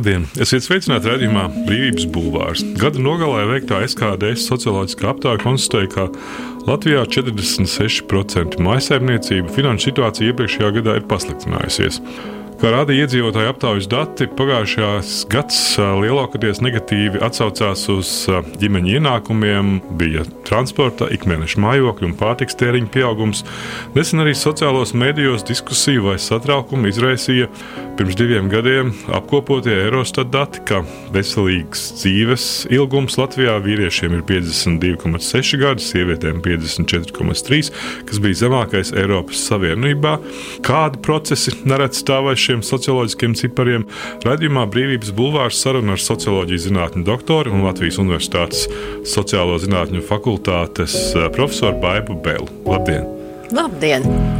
Labdien! Esiet sveicināti redzējumā Brīvības Bulvārs. Gada nogalē veiktā SKDS socioloģiskā aptāja konstatēja, ka Latvijā 46% maisaimniecību finanšu situācija iepriekšējā gadā ir pasliktinājusies. Kā rādīja iedzīvotāju aptaujas dati, pagājušajās gads lielākoties negatīvi atsaucās uz ģimeņa ienākumiem, bija transporta, ikmēneša mājokļu un pārtiks tēriņa pieaugums. Nesen arī sociālos medijos diskusiju vai satraukumu izraisīja pirms diviem gadiem apkopotie Eurostat dati, ka veselīgs dzīves ilgums Latvijā vīriešiem ir 52,6 gadi, sievietēm 54,3, kas bija zemākais Eiropas Savienībā. Kādi procesi neredz stāvējuši šiem socioloģiskiem cipariem. Radījumā Brīvības Bulvārs saruna ar socioloģijas zinātņu doktoru un Latvijas Universitātes sociālo zinātņu fakultātes eh, profesoru Baibu Bēlu. Labdien! Labdien!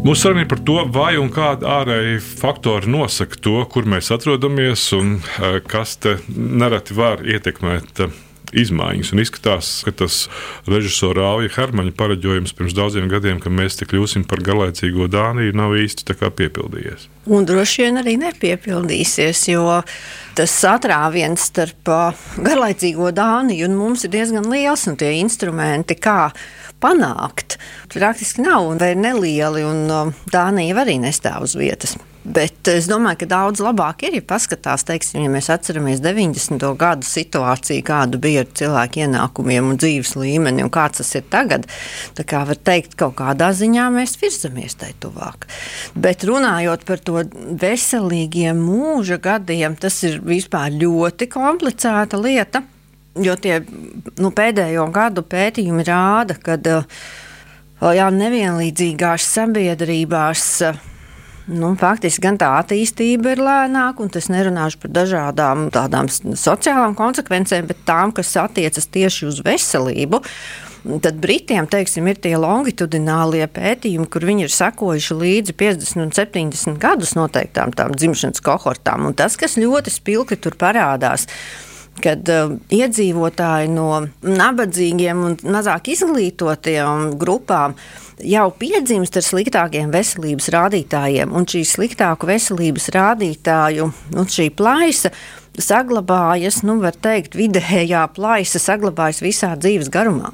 Mūsu saruna ir par to, vai un kādi ārēji faktori nosaka to, kur mēs atrodamies un eh, kas te nereti var ietekmēt eh, izmaiņas. Un izskatās, ka tas režisora Rauja Hermaņa pareģojums pirms daudziem gadiem, ka mēs te kļūsim par garlaicīgo Dāniju, nav īsti piepildījies. Un droši vien arī nepiepildīsies, jo tas satrāviens starp garlaicīgo Dāniju un mums ir diezgan liels, un tie instrumenti, kā panākt, praktiski nav vai nelieli, un Dānija arī nestāv uz vietas. Bet es domāju, ka daudz labāk ir, ja paskatās, teiksim, ja mēs atceramies 90. gadu situāciju, kāda bija ar cilvēku ienākumiem un dzīves līmeni, un kāds tas ir tagad. Tā kā var teikt, kaut kādā ziņā mēs virzamies tai tuvāk. Bet runājot par to veselīgiem mūža gadiem, tas ir vispār ļoti komplicēta lieta. Jo tie nu, pēdējo gadu pētījumi rāda, ka jā, nevienlīdzīgās sabiedrībās Nu, faktiski gan tā attīstība ir lēnāka, un es nerunāšu par dažādām tādām sociālām konsekvencēm, bet tām, kas attiecas tieši uz veselību. Tad Britiem teiksim, ir tie longitudinālie pētījumi, kur viņi ir sekojuši līdzi 50 un 70 gadus noteiktām dzimšanas kohortām. Un tas, kas ļoti spilgti tur parādās, kad uh, iedzīvotāji no nabadzīgiem un mazāk izglītotiem grupām jau piedzimst ar sliktākiem veselības rādītājiem, un šī sliktāku veselības rādītāju nu, plaisa saglabājas, nu, var teikt, vidējā plaisa saglabājas visā dzīves garumā.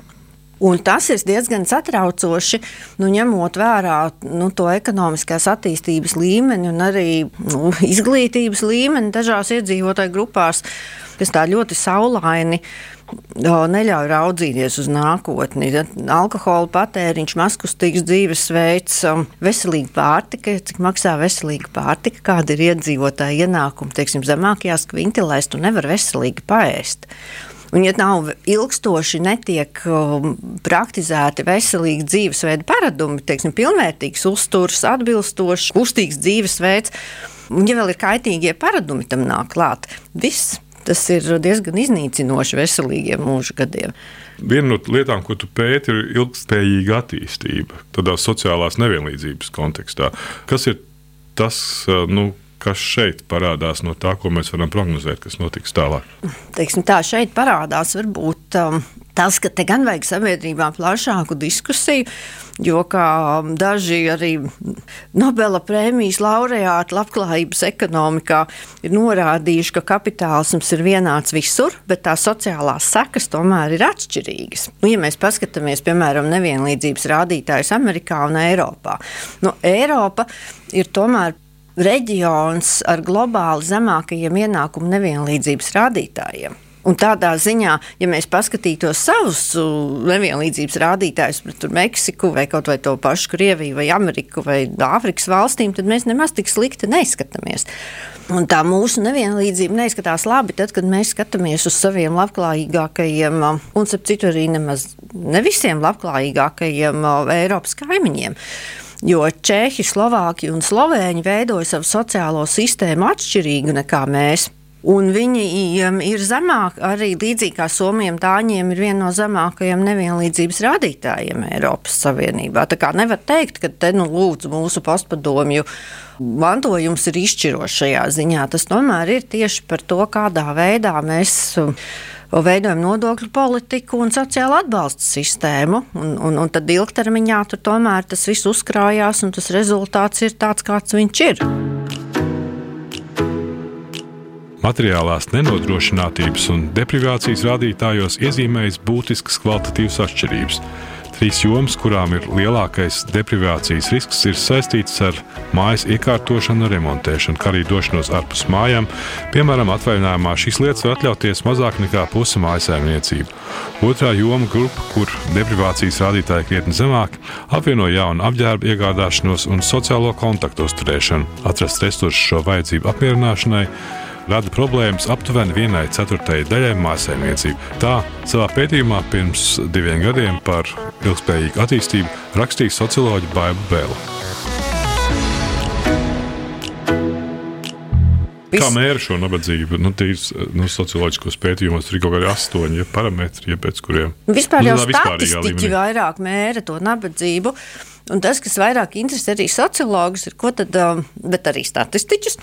Un tas ir diezgan satraucoši, nu, ņemot vērā nu, to ekonomiskās attīstības līmeni un arī nu, izglītības līmeni dažās iedzīvotāju grupās, kas tā ļoti saulaini neļauj raudzīties uz nākotni. Alkohola patēriņš, maskustīgs dzīvesveids, veselīga pārtika, cik maksā veselīga pārtika, kāda ir iedzīvotāja ienākuma, teiksim, zemākajās kvintilēs, tu nevari veselīgi paēst. Un, ja nav ilgstoši, netiek um, praktizēti veselīgi dzīvesveida paradumi, teiksim, pilnvērtīgs uzturs, atbilstošs, kustīgs dzīvesveids, un ja vēl ir kaitīgie paradumi tam nāk klāt, viss tas ir diezgan iznīcinoši veselīgiem mūža gadiem. Viena no lietām, ko tu pēti, ir ilgspējīga attīstība, tādā sociālās nevienlīdzības kontekstā. Kas ir tas, nu, kas šeit parādās no tā, ko mēs varam prognozēt, kas notiks tālāk? Teiksim, tā šeit parādās varbūt um, tas, ka te gan vajag sabiedrībā plašāku diskusiju, jo daži arī Nobela prēmijas laureāti labklājības ekonomikā ir norādījuši, ka kapitālisms ir vienāds visur, bet tā sociālās sekas tomēr ir atšķirīgas. Nu, ja mēs paskatāmies, piemēram, nevienlīdzības rādītājus Amerikā un Eiropā, nu, Eiropa ir tomēr reģions ar globāli zemākajiem ienākumu nevienlīdzības rādītājiem. Un tādā ziņā, ja mēs paskatītos savus nevienlīdzības rādītājus pret Meksiku vai kaut vai to pašu Krieviju vai Ameriku vai Āfrikas valstīm, tad mēs nemaz tik slikti neizskatāmies. Un tā mūsu nevienlīdzība neizskatās labi, tad, kad mēs skatāmies uz saviem labklājīgākajiem, un citu arī nemaz ne visiem labklājīgākajiem Eiropas kaimiņiem. Jo Čehi, Slovāki un Slovēņi veidoja savu sociālo sistēmu atšķirīgu nekā mēs. Un viņiem ir zemāk, arī līdzīgi kā Somijam, Dāņiem ir viena no zemākajiem nevienlīdzības rādītājiem Eiropas Savienībā. Tā kā nevar teikt, ka te nu lūdzu mūsu postpadomju mantojums ir izšķirošs šajā ziņā. Tas tomēr ir tieši par to, kādā veidā mēs veidojam nodokļu politiku un sociālo atbalstu sistēmu. Un, un, un tad ilgtermiņā tur tomēr tas viss uzkrājās, un tas rezultāts ir tāds, kāds viņš ir. materiālās nenodrošinātības un deprivācijas rādītājos iezīmējas būtiskas kvalitatīvas atšķirības. Trīs jomas, kurām ir lielākais deprivācijas risks, ir saistītas ar mājas iekārtošanu un remontēšanu, kā arī došanos ārpus mājām. Piemēram, atvaļinājumā šīs lietas var atļauties mazāk nekā puse mājasēmniecību. Otrā joma grupa, kur deprivācijas rādītāji krietni zemāki, apvieno jaunu apģērbu iegādāšanos un sociālo kontaktu uzturēšanu, atrast resursus šo vajadzību apmierināšanai rada problēmas aptuveni vienai ceturtajai daļai mājsaimniecību. Tā savā pētījumā pirms diviem gadiem par ilgspējīgu attīstību rakstīja socioloģija Baiba Bēla. Kā mēra šo nabadzību? Nu, Tīrs nu, socioloģiskos pētījumos ir kaut kādi astoņi ja, parametri, ja, pēc kuriem vispār jau nu, statistiķi vairāk mēra to nabadzību. Un tas, kas vairāk interesē arī sociologus, ir, tad, um, bet arī statistiķus,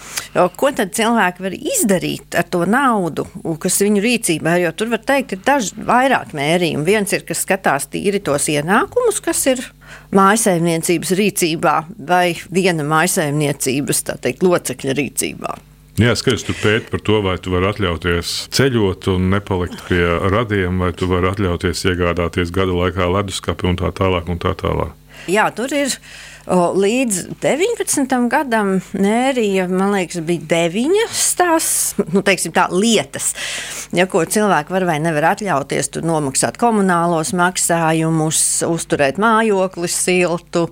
ko tad cilvēki var izdarīt ar to naudu, kas viņu rīcībā ir. Jo tur var teikt, ir daži vairāk mērījumi. Viens ir, kas skatās tīri tos ienākumus, kas ir mājsaimniecības rīcībā vai viena mājsaimniecības teikt, locekļa rīcībā. Jā, skaties, tu pēti par to, vai tu vari atļauties ceļot un nepalikt pie radiem, vai tu vari atļauties iegādāties gada laikā leduskapi un tā tālāk. Un tā tālāk. Jā, tur ir. Līdz 19. gadam Nērija, man liekas, bija deviņas tās nu, teiksim, tā, lietas, ja, ko cilvēki var vai nevar atļauties. Tur nomaksāt komunālos maksājumus, uzturēt mājokli siltu,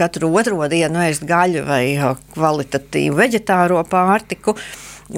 katru otro dienu ēst gaļu vai kvalitatīvu veģetāro pārtiku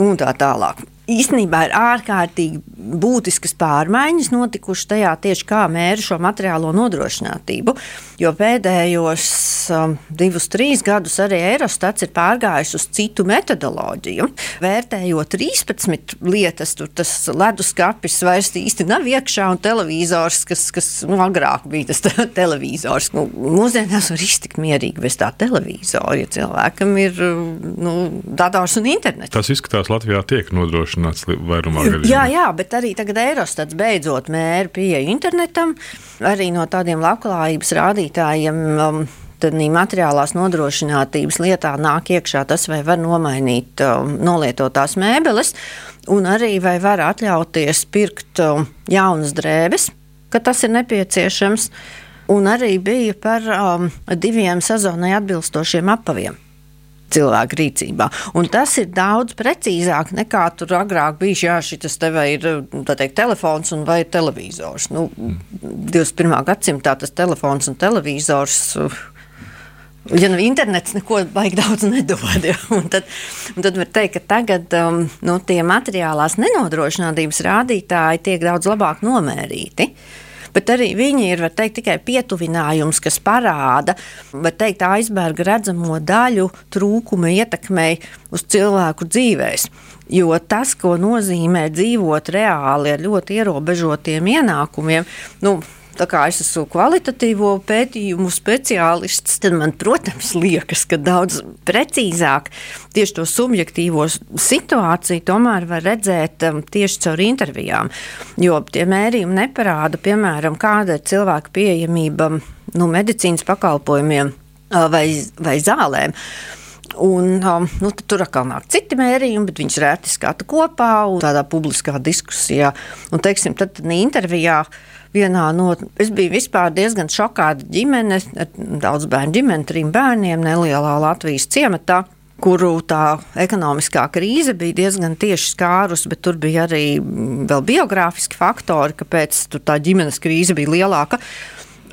un tā tālāk īstenībā ir ārkārtīgi būtiskas pārmaiņas notikušas tajā tieši kā mēra šo materiālo nodrošinātību. Jo pēdējos um, divus, trīs gadus arī Eurostats ir pārgājis uz citu metodoloģiju. Vērtējot 13 lietas, tur tas leduskapis vairs īsti nav iekšā un televizors, kas, kas nu, agrāk bija tas te televizors. Nu, mūsdienās var iztikt mierīgi bez tā televizora, ja cilvēkam ir nu, dators un internets. Tas izskatās Latvijā tiek nodrošināts nodrošināts vairumā gadījumā. Jā, jā, bet arī tagad Eirostats beidzot mēra pieeja internetam, arī no tādiem labklājības rādītājiem. Um, Tad materiālās nodrošinātības lietā nāk iekšā tas, vai var nomainīt um, nolietotās mēbeles, un arī vai var atļauties pirkt um, jaunas drēbes, ka tas ir nepieciešams. Un arī bija par um, diviem sezonai atbilstošiem apaviem cilvēku rīcībā. Un tas ir daudz precīzāk nekā tur agrāk bija. Jā, šis te ir teikt, telefons vai televizors. Nu, 21. gadsimtā tas telefons un televizors. Ja nu internets neko baigi daudz nedod, ja, un tad, un tad var teikt, ka tagad um, nu, tie materiālās nenodrošinātības rādītāji tiek daudz labāk nomērīti. Uh, bet arī viņi ir teikt, tikai pietuvinājums, kas parāda teikt, aizberga redzamo daļu trūkuma ietekmei uz cilvēku dzīvēm. Jo tas, ko nozīmē dzīvot reāli ar ļoti ierobežotiem ienākumiem, nu, tā kā es esmu kvalitatīvo pētījumu speciālists, tad man, protams, liekas, ka daudz precīzāk tieši to subjektīvo situāciju tomēr var redzēt um, tieši caur intervijām. Jo tie mērījumi neparāda, piemēram, kāda ir cilvēka pieejamība nu, medicīnas pakalpojumiem uh, vai, vai zālēm. Un, um, nu, tur atkal nāk citi mērījumi, bet viņš rēti skata kopā un tādā publiskā diskusijā. Un, teiksim, tad intervijā vienā no. Es biju vispār diezgan šokāta ģimene, daudz bērnu ģimene, trim bērniem, nelielā Latvijas ciematā kuru tā ekonomiskā krīze bija diezgan tieši skārus, bet tur bija arī vēl biogrāfiski faktori, kāpēc tā ģimenes krīze bija lielāka.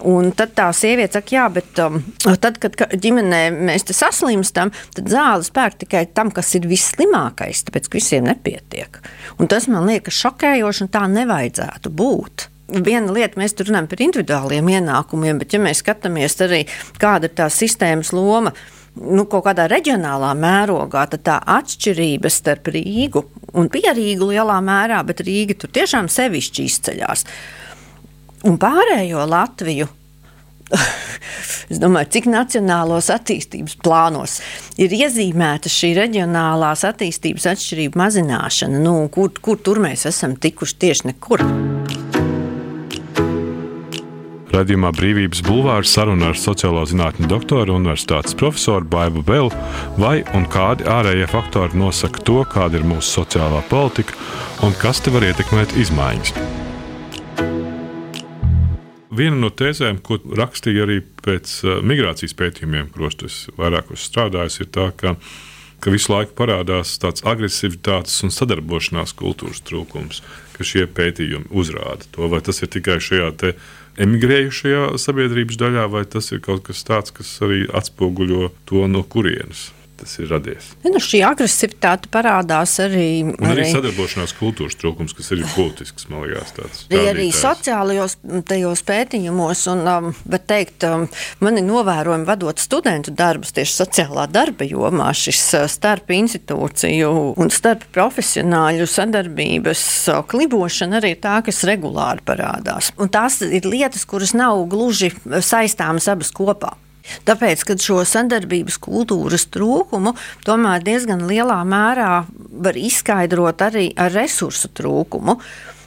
Un tad tā sieviete saka, jā, bet um, tad, kad ģimenē mēs saslimstam, tad zāles pērk tikai tam, kas ir visslimākais, tāpēc ka visiem nepietiek. Un tas man liekas šokējoši, un tā nevajadzētu būt viena lieta, mēs tur runājam par individuāliem ienākumiem, bet ja mēs skatāmies arī, kāda ir tā sistēmas loma. Nu, kaut kādā reģionālā mērogā tā atšķirība starp Rīgu un Pierīgu lielā mērā, bet Rīga tur tiešām sevišķi izceļas. Un pārējo Latviju es domāju, cik nacionālos attīstības plānos ir iezīmēta šī reģionālās attīstības atšķirība mazināšana. Nu, kur, kur tur mēs esam tikuši tieši nekur? Radījumā Brīvības bulvārs saruna ar sociālo zinātņu doktoru universitātes profesoru Baibu Belu, vai un kādi ārējie faktori nosaka to, kāda ir mūsu sociālā politika un kas te var ietekmēt izmaiņas. Viena no tēzēm, ko rakstīja arī pēc uh, migrācijas pētījumiem, kuros es vairāk esmu strādājis, ir tā, ka ka visu laiku parādās tāds agresivitātes un sadarbošanās kultūras trūkums, ka šie pētījumi uzrāda to. Vai tas ir tikai šajā emigrējušajā sabiedrības daļā, vai tas ir kaut kas tāds, kas arī atspoguļo to, no kurienes tas ir radies. Ja, nu šī agresivitāte parādās arī. Un arī, arī sadarbošanās kultūras trūkums, kas ir būtisks, man liekas, tāds. Arī, arī sociālajos tajos pētījumos, un, um, bet teikt, um, man ir novērojumi vadot studentu darbus tieši sociālā darba jomā, šis uh, starp institūciju un starp profesionāļu sadarbības uh, klibošana arī tā, kas regulāri parādās. Un tās ir lietas, kuras nav gluži saistāmas abas kopā. Tāpēc, kad šo sadarbības kultūras trūkumu tomēr diezgan lielā mērā var izskaidrot arī ar resursu trūkumu,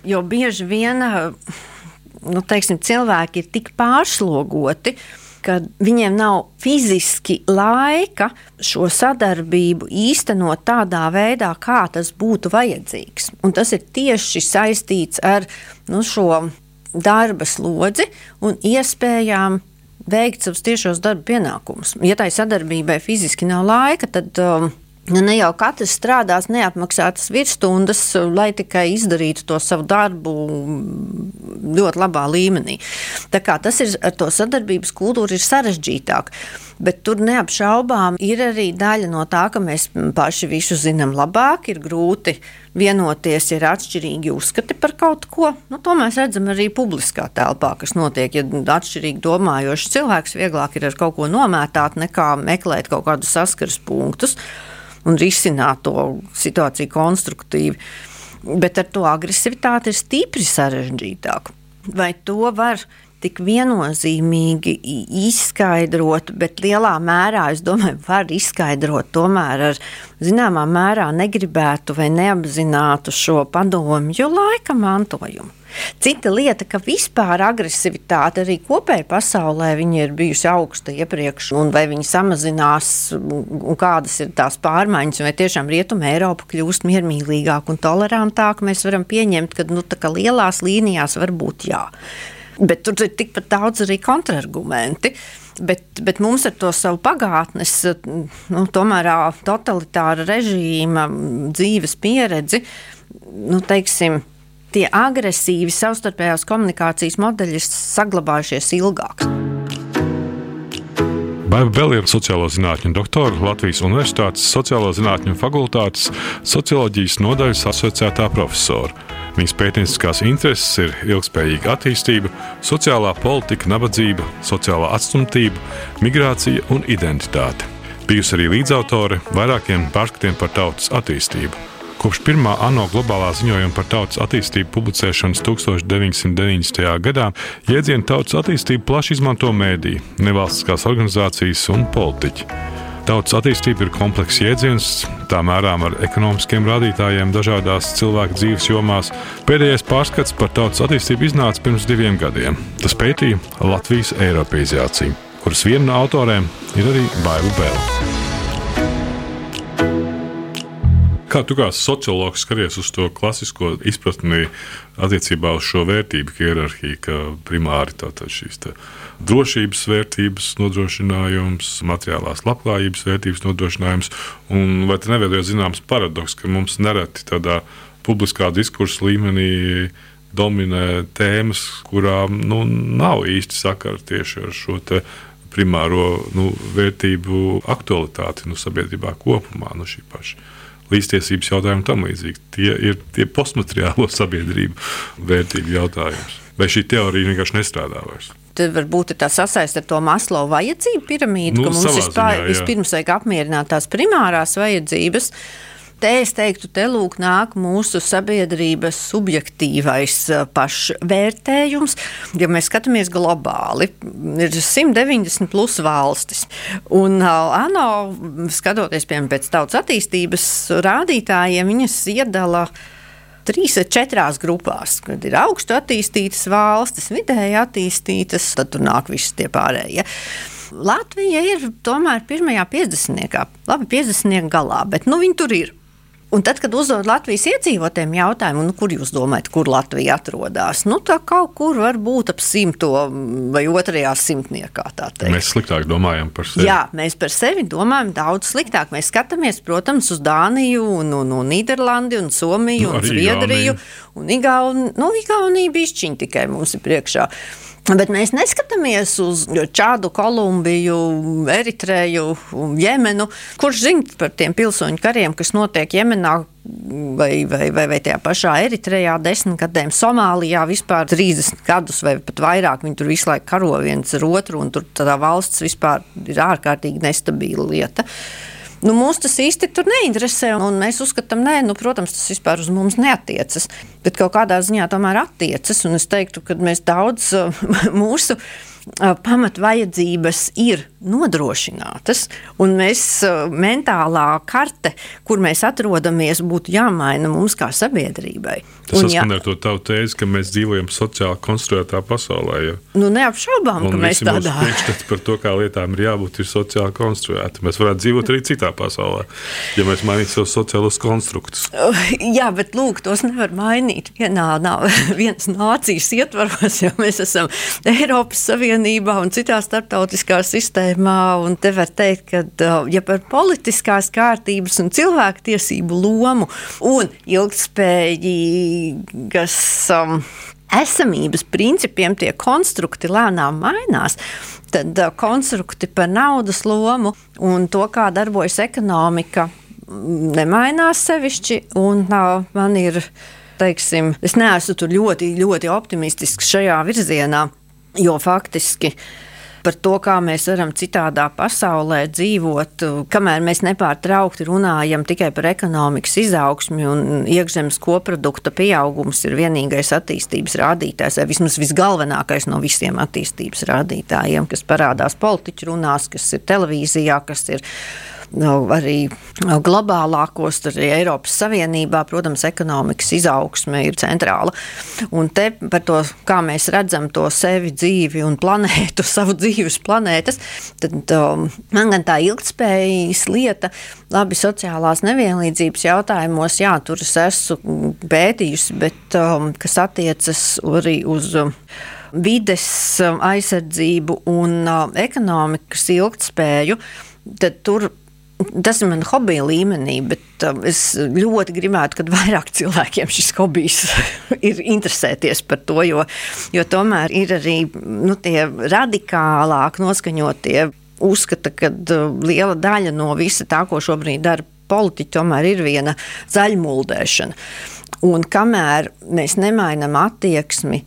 jo bieži vien nu, teiksim, cilvēki ir tik pārslogoti, ka viņiem nav fiziski laika šo sadarbību īstenot tādā veidā, kā tas būtu vajadzīgs. Un tas ir tieši saistīts ar nu, šo darba slodzi un iespējām veikt savus tiešos darba pienākumus. Ja tai sadarbībai fiziski nav laika, tad um, Nu, ne jau katrs strādās neapmaksātas virsstundas, lai tikai izdarītu to savu darbu ļoti labā līmenī. Tas ir ar to sadarbības kultūru ir sarežģītāk. Bet tur neapšaubām ir arī daļa no tā, ka mēs paši visu zinām labāk, ir grūti vienoties, ir atšķirīgi uzskati par kaut ko. Nu, to mēs redzam arī publiskā telpā, kas notiek. Ja atšķirīgi domājošs cilvēks vieglāk ir ar kaut ko nomētāt, nekā meklēt kaut kādus saskares punktus un risināt to situāciju konstruktīvi. Bet ar to agresivitāti ir stipri sarežģītāk. Vai to var tik viennozīmīgi izskaidrot, bet lielā mērā, es domāju, var izskaidrot tomēr ar zināmā mērā negribētu vai neapzinātu šo padomju laika mantojumu. Cita lieta, ka vispār agresivitāte arī kopējā pasaulē ir bijusi augsta iepriekš, un vai viņa samazinās, un kādas ir tās pārmaiņas, vai tiešām Rietuma Eiropa kļūst miermīlīgāka un tolerantāka, mēs varam pieņemt, ka nu, lielās līnijās varbūt jā. Bet tur ir tikpat daudz arī kontrargumenti. Bet, bet mums ar to savu pagātnes, nu, tomēr totalitāra režīma dzīves pieredzi, nu, teiksim, tie agresīvi savstarpējās komunikācijas modeļi ir saglabājušies ilgāk. Baiva Bela ir sociālo zinātņu doktora Latvijas Universitātes Sociālo zinātņu fakultātes socioloģijas nodaļas asociētā profesora. Viņas pētnieciskās intereses ir ilgspējīga attīstība, sociālā politika, nabadzība, sociālā atstumtība, migrācija un identitāte. Bijusi arī līdzautore vairākiem pārskatiem par tautas attīstību. Kopš pirmā ANO globālā ziņojuma par tautas attīstību publicēšanas 1990. gadā jēdzienu tautas attīstību plaši izmanto mēdī, nevalstiskās organizācijas un politiķi. Tautas attīstība ir komplekss jēdziens, tā mērām ar ekonomiskiem rādītājiem dažādās cilvēku dzīves jomās. Pēdējais pārskats par tautas attīstību iznāca pirms diviem gadiem. Tas pētīja Latvijas Eiropeizāciju, kuras viena no autoriem ir arī Baiva Bēla. Kā tu kā sociologs skaties uz to klasisko izpratni attiecībā uz šo vērtību hierarhiju, ka primāri tātad šīs tā drošības vērtības nodrošinājums, materiālās labklājības vērtības nodrošinājums, un vai te neveidojas zināms paradoks, ka mums nereti tādā publiskā diskursa līmenī dominē tēmas, kurām nu, nav īsti sakara tieši ar šo primāro nu, vērtību aktualitāti nu, sabiedrībā kopumā. Nu, līdztiesības jautājumi un tam līdzīgi. Tie ir tie postmateriālo sabiedrību vērtību jautājums. Vai šī teorija vienkārši nestrādā vairs? Tad varbūt tā sasaiste ar to maslo vajadzību piramīdu, nu, ka mums vispār, ziņā, vispirms vajag apmierināt tās primārās vajadzības. Uh, te es teiktu, te lūk, nāk mūsu sabiedrības subjektīvais pašvērtējums. Ja mēs skatāmies globāli, ir 190 plus valstis. Un ANO, skatoties piemēram pēc tautas attīstības rādītājiem, viņas iedala trīs vai četrās grupās, kad ir augstu attīstītas valstis, vidēji attīstītas, tad tur nāk visi tie pārējie. Latvija ir tomēr pirmajā 50. Labi, 50. galā, bet nu, viņi tur ir. Un tad, kad uzdod Latvijas iedzīvotājiem jautājumu, nu, kur jūs domājat, kur Latvija atrodas, nu, tā kaut kur var būt ap simto vai otrajā simtniekā. Mēs sliktāk domājam par sevi. Jā, mēs par sevi domājam daudz sliktāk. Mēs skatāmies, protams, uz Dāniju, un, un, un Nīderlandi, un Somiju, nu, un Zviedriju, un Igauniju. Nu, Igaunija bišķiņ tikai mums ir priekšā. Bet mēs neskatāmies uz Čādu, Kolumbiju, Eritreju, Jemenu. Kurš zina par tiem pilsoņu kariem, kas notiek Jemenā vai, vai, vai, vai tajā pašā Eritrejā, desmit gadiem, Somālijā vispār 30 gadus vai pat vairāk. Viņi tur visu laiku karo viens ar otru, un tur tā valsts vispār ir ārkārtīgi nestabila lieta. Nu, mūs tas īsti neinteresē, un mēs uzskatām, ka, nu, protams, tas vispār uz mums neatiecas. Bet kaut kādā ziņā tomēr attiecas, un es teiktu, ka mēs daudz mūsu pamatvajadzības ir nodrošinātas, un mēs mentālā karte, kur mēs atrodamies, būtu jāmaina mums kā sabiedrībai. Tas saskan ar to tavu tēzi, ka mēs dzīvojam sociāli konstruētā pasaulē. Ja? Nu, neapšaubām, ka mēs tādā veidā. Priekšstats par to, kā lietām ir jābūt, ir sociāli konstruēti. Mēs varētu dzīvot arī citā pasaulē, ja mēs mainītu savus sociālos konstruktus. Jā, bet lūk, tos nevar mainīt vienā, vienas nācijas ietvaros, jo mēs esam Eiropas Savienībā un citā starptautiskā sistēmā. Un te var teikt, ka ja par politiskās kārtības un cilvēku tiesību lomu un ilgspējīgas um, esamības principiem tie konstrukti lēnām mainās, tad uh, konstrukti par naudas lomu un to, kā darbojas ekonomika, mm, nemainās sevišķi. Un, uh, man ir, teiksim, es neesmu ļoti, ļoti optimistisks šajā virzienā, jo faktiski par to, kā mēs varam citādā pasaulē dzīvot, kamēr mēs nepārtraukti runājam tikai par ekonomikas izaugsmi un iekšzemes koprodukta pieaugums ir vienīgais attīstības rādītājs, vai vismaz visgalvenākais no visiem attīstības rādītājiem, kas parādās politiķu runās, kas ir televīzijā, kas ir arī globālākos, arī Eiropas Savienībā, protams, ekonomikas izaugsme ir centrāla. Un te par to, kā mēs redzam to sevi dzīvi un planētu, savu dzīves planētas, tad um, man gan tā ilgtspējas lieta, labi, sociālās nevienlīdzības jautājumos, jā, tur es esmu pētījusi, bet um, kas attiecas arī uz. Um, vides um, aizsardzību un uh, ekonomikas ilgtspēju, tad tur Tas ir mans hobija līmenī, bet um, es ļoti gribētu, ka vairāk cilvēkiem šis hobijs ir interesēties par to, jo, jo tomēr ir arī nu, tie radikālāk noskaņotie uzskata, ka uh, liela daļa no visa tā, ko šobrīd dara politiķi, tomēr ir viena zaļmuldēšana. Un kamēr mēs nemainām attieksmi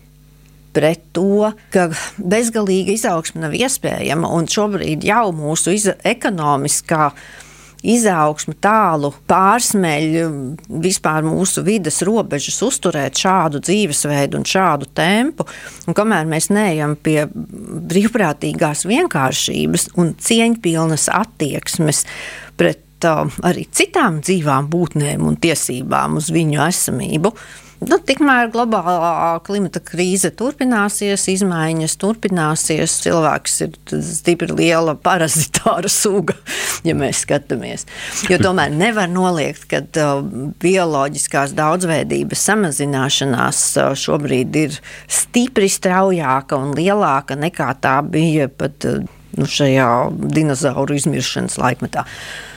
pret to, ka bezgalīga izaugsme nav iespējama, un šobrīd jau mūsu ekonomiskā izaugsme tālu pārsmeļ vispār mūsu vidas robežas, uzturēt šādu dzīvesveidu un šādu tempu. Un kamēr mēs neejam pie brīvprātīgās vienkāršības un cieņpilnas attieksmes pret uh, arī citām dzīvām būtnēm un tiesībām uz viņu esamību, Nu, tikmēr globālā klimata krīze turpināsies, izmaiņas turpināsies. Cilvēks ir stipri liela parazitāra suga, ja mēs skatāmies. Jo tomēr nevar noliegt, ka uh, bioloģiskās daudzveidības samazināšanās uh, šobrīd ir stipri straujāka un lielāka nekā tā bija pat uh, nu, šajā dinozauru izmiršanas laikmetā.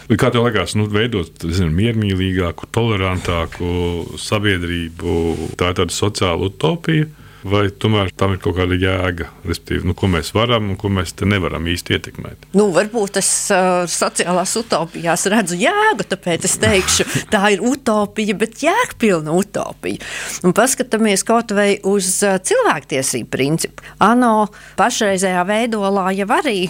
Kā tev liekas, nu, veidot zinu, miermīlīgāku, tolerantāku sabiedrību, tā ir tāda sociāla utopija? Vai tomēr tam ir kaut kāda jēga, respektīvi, nu, ko mēs varam un ko mēs nevaram īsti ietekmēt? Nu, varbūt es uh, sociālās utopijās redzu jēgu, tāpēc es teikšu, tā ir utopija, bet jēgpilna utopija. Un paskatāmies kaut vai uz cilvēktiesību principu. ANO pašreizējā veidolā jau arī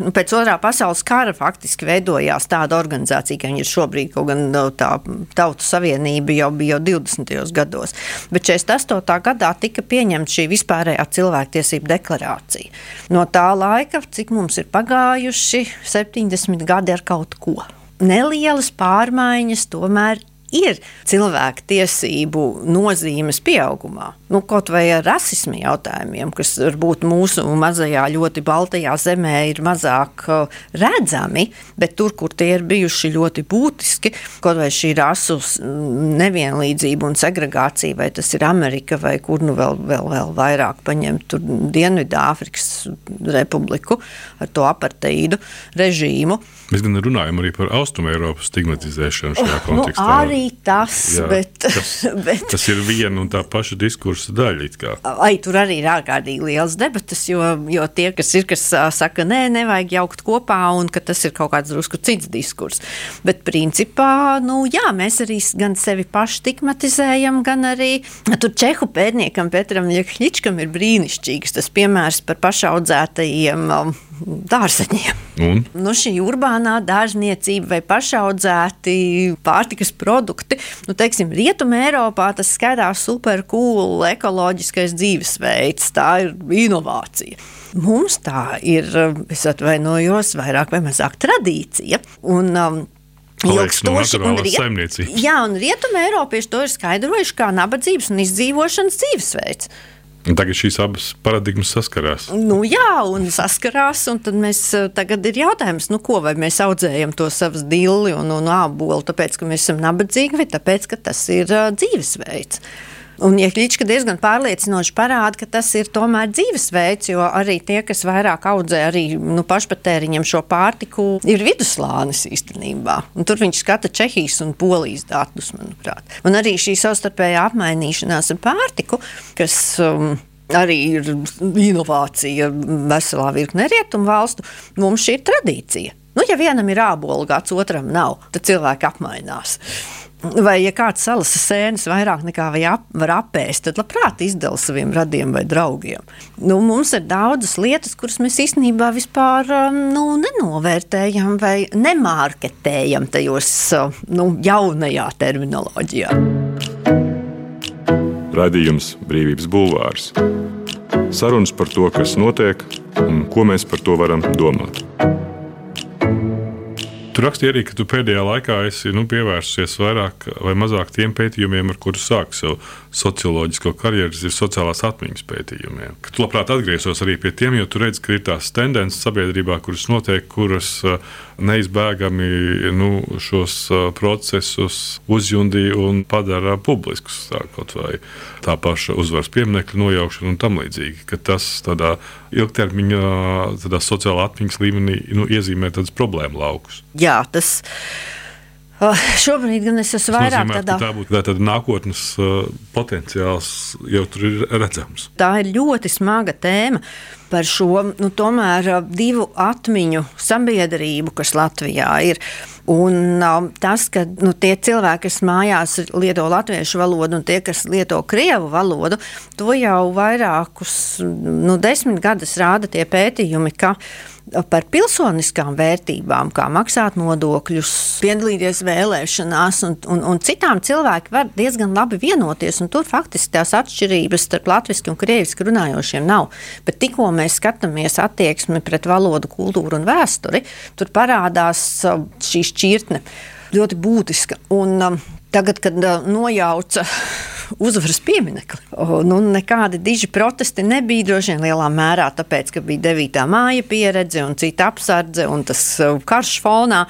nu, pēc otrā pasaules kara faktiski veidojās tāda organizācija, ka viņi ir šobrīd, kaut gan nu, tā tautu savienība jau bija jau 20. gados. Bet 48. gadā tika pieņemta šī vispārējā cilvēktiesība deklarācija. No tā laika, cik mums ir pagājuši 70 gadi ar kaut ko. Nelielas pārmaiņas tomēr ir cilvēku tiesību nozīmes pieaugumā. Nu, kaut vai ar rasismu jautājumiem, kas varbūt mūsu mazajā, ļoti baltajā zemē ir mazāk uh, redzami, bet tur, kur tie ir bijuši ļoti būtiski, kaut vai šī rasu nevienlīdzība un segregācija, vai tas ir Amerika vai kur nu vēl, vēl, vēl vairāk paņemt Dienvidāfrikas republiku ar to aparteidu režīmu. Mēs gan runājam arī par Austrumēropas stigmatizēšanu šajā oh, kontekstā. Nu, arī tas, Jā, bet, tas, bet... tas ir viena un tā paša diskursa daļa. Ai, tur arī ir ārkārtīgi liels debatas, jo, jo tie, kas ir, kas saka, nē, nevajag jaukt kopā, un ka tas ir kaut kāds drusku cits diskurs. Bet principā, nu, jā, mēs arī gan sevi paši stigmatizējam, gan arī tur čehu pētniekam Petram Ļekļičkam ir brīnišķīgs tas piemērs par pašaudzētajiem dārzeņiem. Un? Nu, šī urbānā dārzniecība vai pašaudzēti pārtikas produkti, nu, teiksim, Rietumē Eiropā tas skatās super cool, ekoloģiskais dzīvesveids, tā ir inovācija. Mums tā ir, es atvainojos, vairāk vai mazāk tradīcija. Un, um, Ilgstoši un, riet, jā, un rietumē Eiropieši to ir skaidrojuši kā nabadzības un izdzīvošanas dzīvesveids. Tagad šīs abas paradigmas saskarās. Nu, jā, un saskarās. Un tad mēs, eh, tagad ir jautājums, nu, ko mēs audzējam to savus dili un, un ābolu, tāpēc, ka mēs esam nabadzīgi, vai tāpēc, ka tas ir uh, dzīvesveids. Un Iekļička diezgan pārliecinoši parāda, ka tas ir tomēr dzīvesveids, jo arī tie, kas vairāk audzē arī nu, pašpatēriņam šo pārtiku, ir viduslānis īstenībā. Un tur viņš skata Čehijas un Polijas datus, manuprāt. Un arī šī savstarpējā apmainīšanās ar pārtiku, kas um, arī ir inovācija veselā virknē rietumu valstu, mums šī ir tradīcija. Nu, ja vienam ir ābolu gads, otram nav, tad cilvēki apmainās. Vai, ja kāds salas sēnes vairāk nekā ap, var apēst, tad labprāt izdala saviem radiem vai draugiem. Nu, mums ir daudzas lietas, kuras mēs īstenībā vispār um, nu, nenovērtējam vai nemārketējam tajos uh, nu, jaunajā terminoloģijā. Radījums Brīvības Bulvārs. Sarunas par to, kas notiek un ko mēs par to varam domāt. Tu rakstīji arī, ka tu pēdējā laikā esi nu, pievērsusies vairāk vai mazāk tiem pētījumiem, ar kuriem sāki savu socioloģisko karjeru, ir sociālās atmiņas pētījumiem. Ka tu labprāt atgriezos arī pie tiem, jo tu redz, ka ir tās tendences sabiedrībā, kuras notiek, kuras uh, neizbēgami nu, šos uh, procesus uzjundīja un padara publiskus. Tā, tā paša uzvaras pieminiektu nojaukšana un tam līdzīgi. Tas tādā ilgtermiņā, tādā sociālā atmiņas līmenī nu, iezīmē tādus problēmu laukus. Jā, tas Uh, šobrīd gan es esmu vairāk nozīmē, tādā... tā būtu tā nākotnes uh, potenciāls, jau tur ir redzams. Tā ir ļoti smaga tēma par šo nu, tomēr uh, divu atmiņu sabiedrību, kas Latvijā ir. Un um, tas, ka nu, tie cilvēki, kas mājās lieto latviešu valodu un tie, kas lieto krievu valodu, to jau vairākus nu, desmit gadus rāda tie pētījumi, ka par pilsoniskām vērtībām, kā maksāt nodokļus, piedalīties vēlēšanās, un, un, un citām cilvēki var diezgan labi vienoties. Tur faktiski tās atšķirības starp latviešu un krievisku runājošiem nav. Bet tikko mēs skatāmies attieksmi pret valodu, kultūru un vēsturi, tur parādās uh, šī šķirtne ļoti būtiska. Un, um, tagad, kad uh, nojauca uzvaras pieminekli. O, nu, nekādi diži protesti nebija droši vien lielā mērā, tāpēc, ka bija 9. māja pieredze un cita apsardze un tas uh, karš fonā.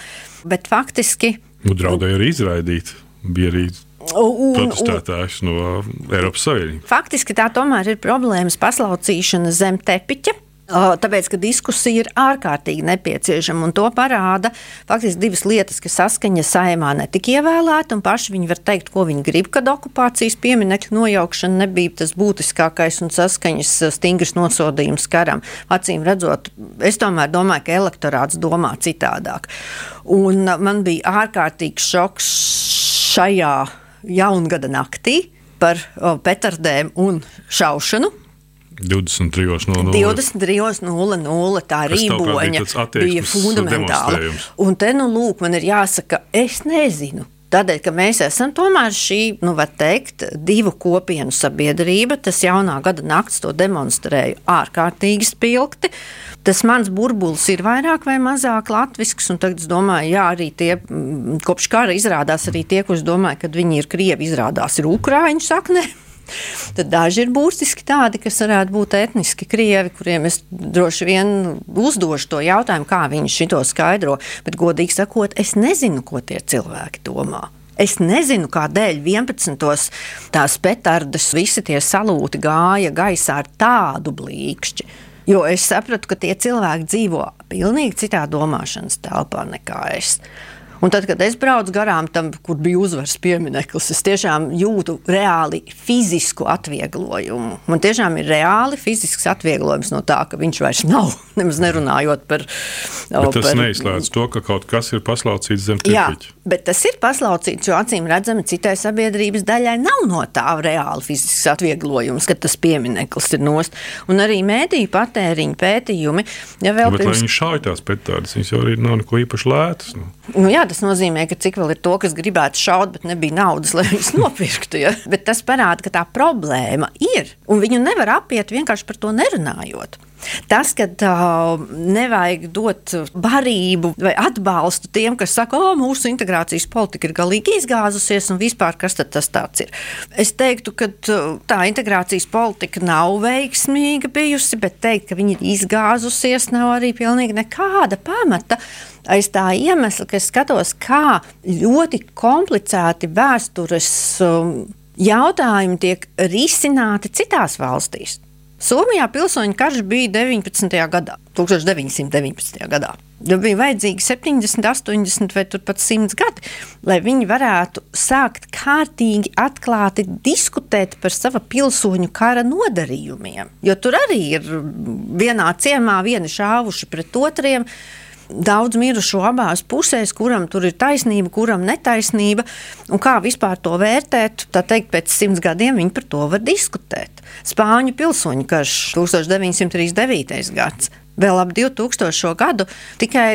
Bet faktiski. Nu, draudēja arī izraidīt. Bija arī protestētājs no Eiropas Savienības. Faktiski tā tomēr ir problēmas paslaucīšana zem tepiņa Tāpēc, ka diskusija ir ārkārtīgi nepieciešama, un to parāda faktiski divas lietas, ka saskaņa saimā netika ievēlēta, un paši viņi var teikt, ko viņi grib, kad okupācijas pieminekļu nojaukšana nebija tas būtiskākais un saskaņas stingrs nosodījums karam. Acīm redzot, es tomēr domāju, ka elektorāts domā citādāk. Un man bija ārkārtīgs šoks šajā jaungada naktī par petardēm un šaušanu 23.00. 23.00 tā rīboņa bija fundamentāla. Un te, nu, lūk, man ir jāsaka, es nezinu. Tādēļ, ka mēs esam tomēr šī, nu, var teikt, divu kopienu sabiedrība. Tas jaunā gada naktis to demonstrēja ārkārtīgi spilgti. Tas mans burbulis ir vairāk vai mazāk latvisks, un tagad es domāju, jā, arī tie, mm, kopš kara izrādās arī tie, kurus domāju, ka viņi ir krievi, izrādās ir ukrāņu sakne. Tad daži ir būtiski tādi, kas varētu būt etniski krievi, kuriem es droši vien uzdošu to jautājumu, kā viņi to skaidro. Bet, godīgi sakot, es nezinu, ko tie cilvēki domā. Es nezinu, kādēļ 11. tās petardas, visi tie salūti gāja gaisā ar tādu blīkšķi. Jo es sapratu, ka tie cilvēki dzīvo pilnīgi citā domāšanas telpā nekā es. Un tad, kad es braucu garām tam, kur bija uzvaras piemineklis, es tiešām jūtu reāli fizisku atvieglojumu. Man tiešām ir reāli fizisks atvieglojums no tā, ka viņš vairs nav. Nemaz nerunājot par to. Tas par... neizslēdz to, ka kaut kas ir paslaucīts zem tirpiņa. Bet tas ir paslaucīts, jo acīm redzami citai sabiedrības daļai nav no tā reāli fizisks atvieglojums, kad tas piemineklis ir nost. Un arī mēdīju patēriņa pētījumi. Ja vēl nu, pirms... viņi šauj tās petādas, viņas jau arī nav neko īpaši lētas. Nu. Nu, jā, tas nozīmē, ka cik vēl ir to, kas gribētu šaut, bet nebija naudas, lai viņus nopirktu. Ja? Bet tas parāda, ka tā problēma ir. Un viņu nevar apiet vienkārši par to nerunājot. Tas, ka uh, nevajag dot barību vai atbalstu tiem, kas saka, ka mūsu integrācijas politika ir galīgi izgāzusies un vispār kas tas ir. Es teiktu, ka tā integrācijas politika nav veiksmīga bijusi, bet teikt, ka viņa ir izgāzusies, nav arī pilnīgi nekāda pamata aiz tā iemesla, ka es skatos, kā ļoti komplicēti vēstures um, jautājumi tiek risināti citās valstīs. Somijā pilsoņu karš bija 19. gadā, 1919. gadā. Bija vajadzīgi 70, 80 vai pat 100 gadi, lai viņi varētu sākt kārtīgi, atklāti diskutēt par sava pilsoņu kara nodarījumiem. Jo tur arī ir vienā ciemā vieni šāvuši pret otriem daudz mirušo abās pusēs, kuram tur ir taisnība, kuram netaisnība, kā vispār to vērtēt. Tā teikt, pēc simts gadiem viņi par to var diskutēt. Spāņu pilsoņu karš 1939. gads. Vēl ap 2000. gadu tikai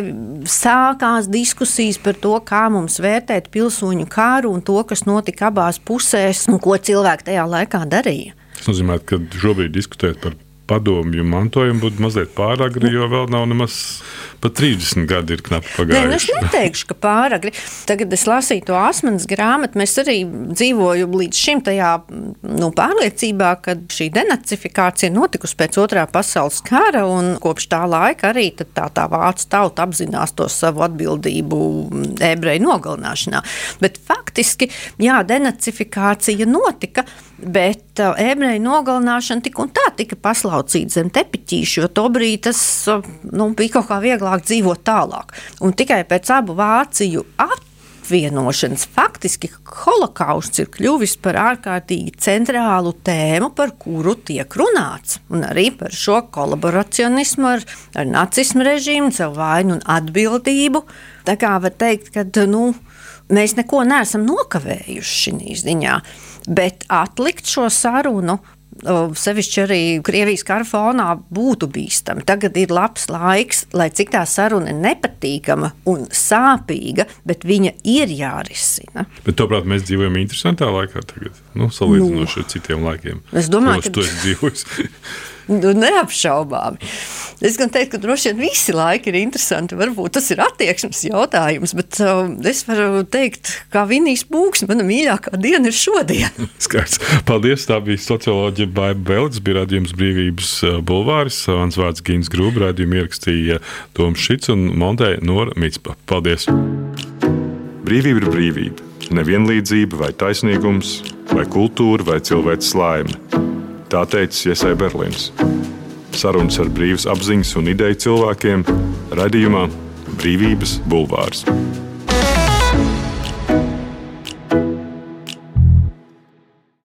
sākās diskusijas par to, kā mums vērtēt pilsoņu kāru un to, kas notika abās pusēs un ko cilvēki tajā laikā darīja. Tas nozīmē, ka šobrīd diskutēt par padomju mantojumu būtu mazliet pāragri, jo vēl nav nemaz pat 30 gadi ir knapi pagājuši. Nē, nu es neteikšu, ka pāragri. Tagad es lasīju to asmenes grāmatu. Mēs arī dzīvojam līdz šim tajā nu, pārliecībā, ka šī denacifikācija notikusi pēc otrā pasaules kara, un kopš tā laika arī tā, tā vācu tauta apzinās to savu atbildību ebreju nogalināšanā. Bet faktiski, jā, denacifikācija notika, bet uh, ebreju nogalināšana tik un tā tika paslaucīta zem tepiķīša, jo tobrīd tas uh, nu, bija kaut kā vieglāk dzīvot tālāk. Un tikai pēc abu Vāciju apvienošanas faktiski holokausts ir kļuvis par ārkārtīgi centrālu tēmu, par kuru tiek runāts. Un arī par šo kolaboracionismu ar, ar nacismu režīmu, savu vainu un atbildību. Tā kā var teikt, ka nu, mēs neko neesam nokavējuši šī ziņā. Bet atlikt šo sarunu sevišķi arī Krievijas kara fonā būtu bīstami. Tagad ir labs laiks, lai cik tā saruna ir nepatīkama un sāpīga, bet viņa ir jārisina. Bet, toprāt, mēs dzīvojam interesantā laikā tagad, nu, salīdzinoši nu, ar citiem laikiem. Es domāju, ka tu esi dzīvojis. Nu, neapšaubāmi. Es gan teiktu, ka droši vien visi laiki ir interesanti. Varbūt tas ir attieksmes jautājums, bet uh, es varu teikt, kā Vinijas Būks, mana mīļākā diena ir šodien. Skaidrs. Paldies. Tā bija socioloģija Baiba Belts, bija radījums brīvības uh, bulvāris. Mans vārds Gīns Grūba, radījumu ierakstīja Toms Šits un Montē Nora Mitspa. Paldies! Brīvība ir brīvība. Nevienlīdzība vai taisnīgums, vai kultūra vai cilvēks laime Tā teica Iesai Berlīns. Sarunas ar brīvas apziņas un ideju cilvēkiem radījumā Brīvības bulvārs.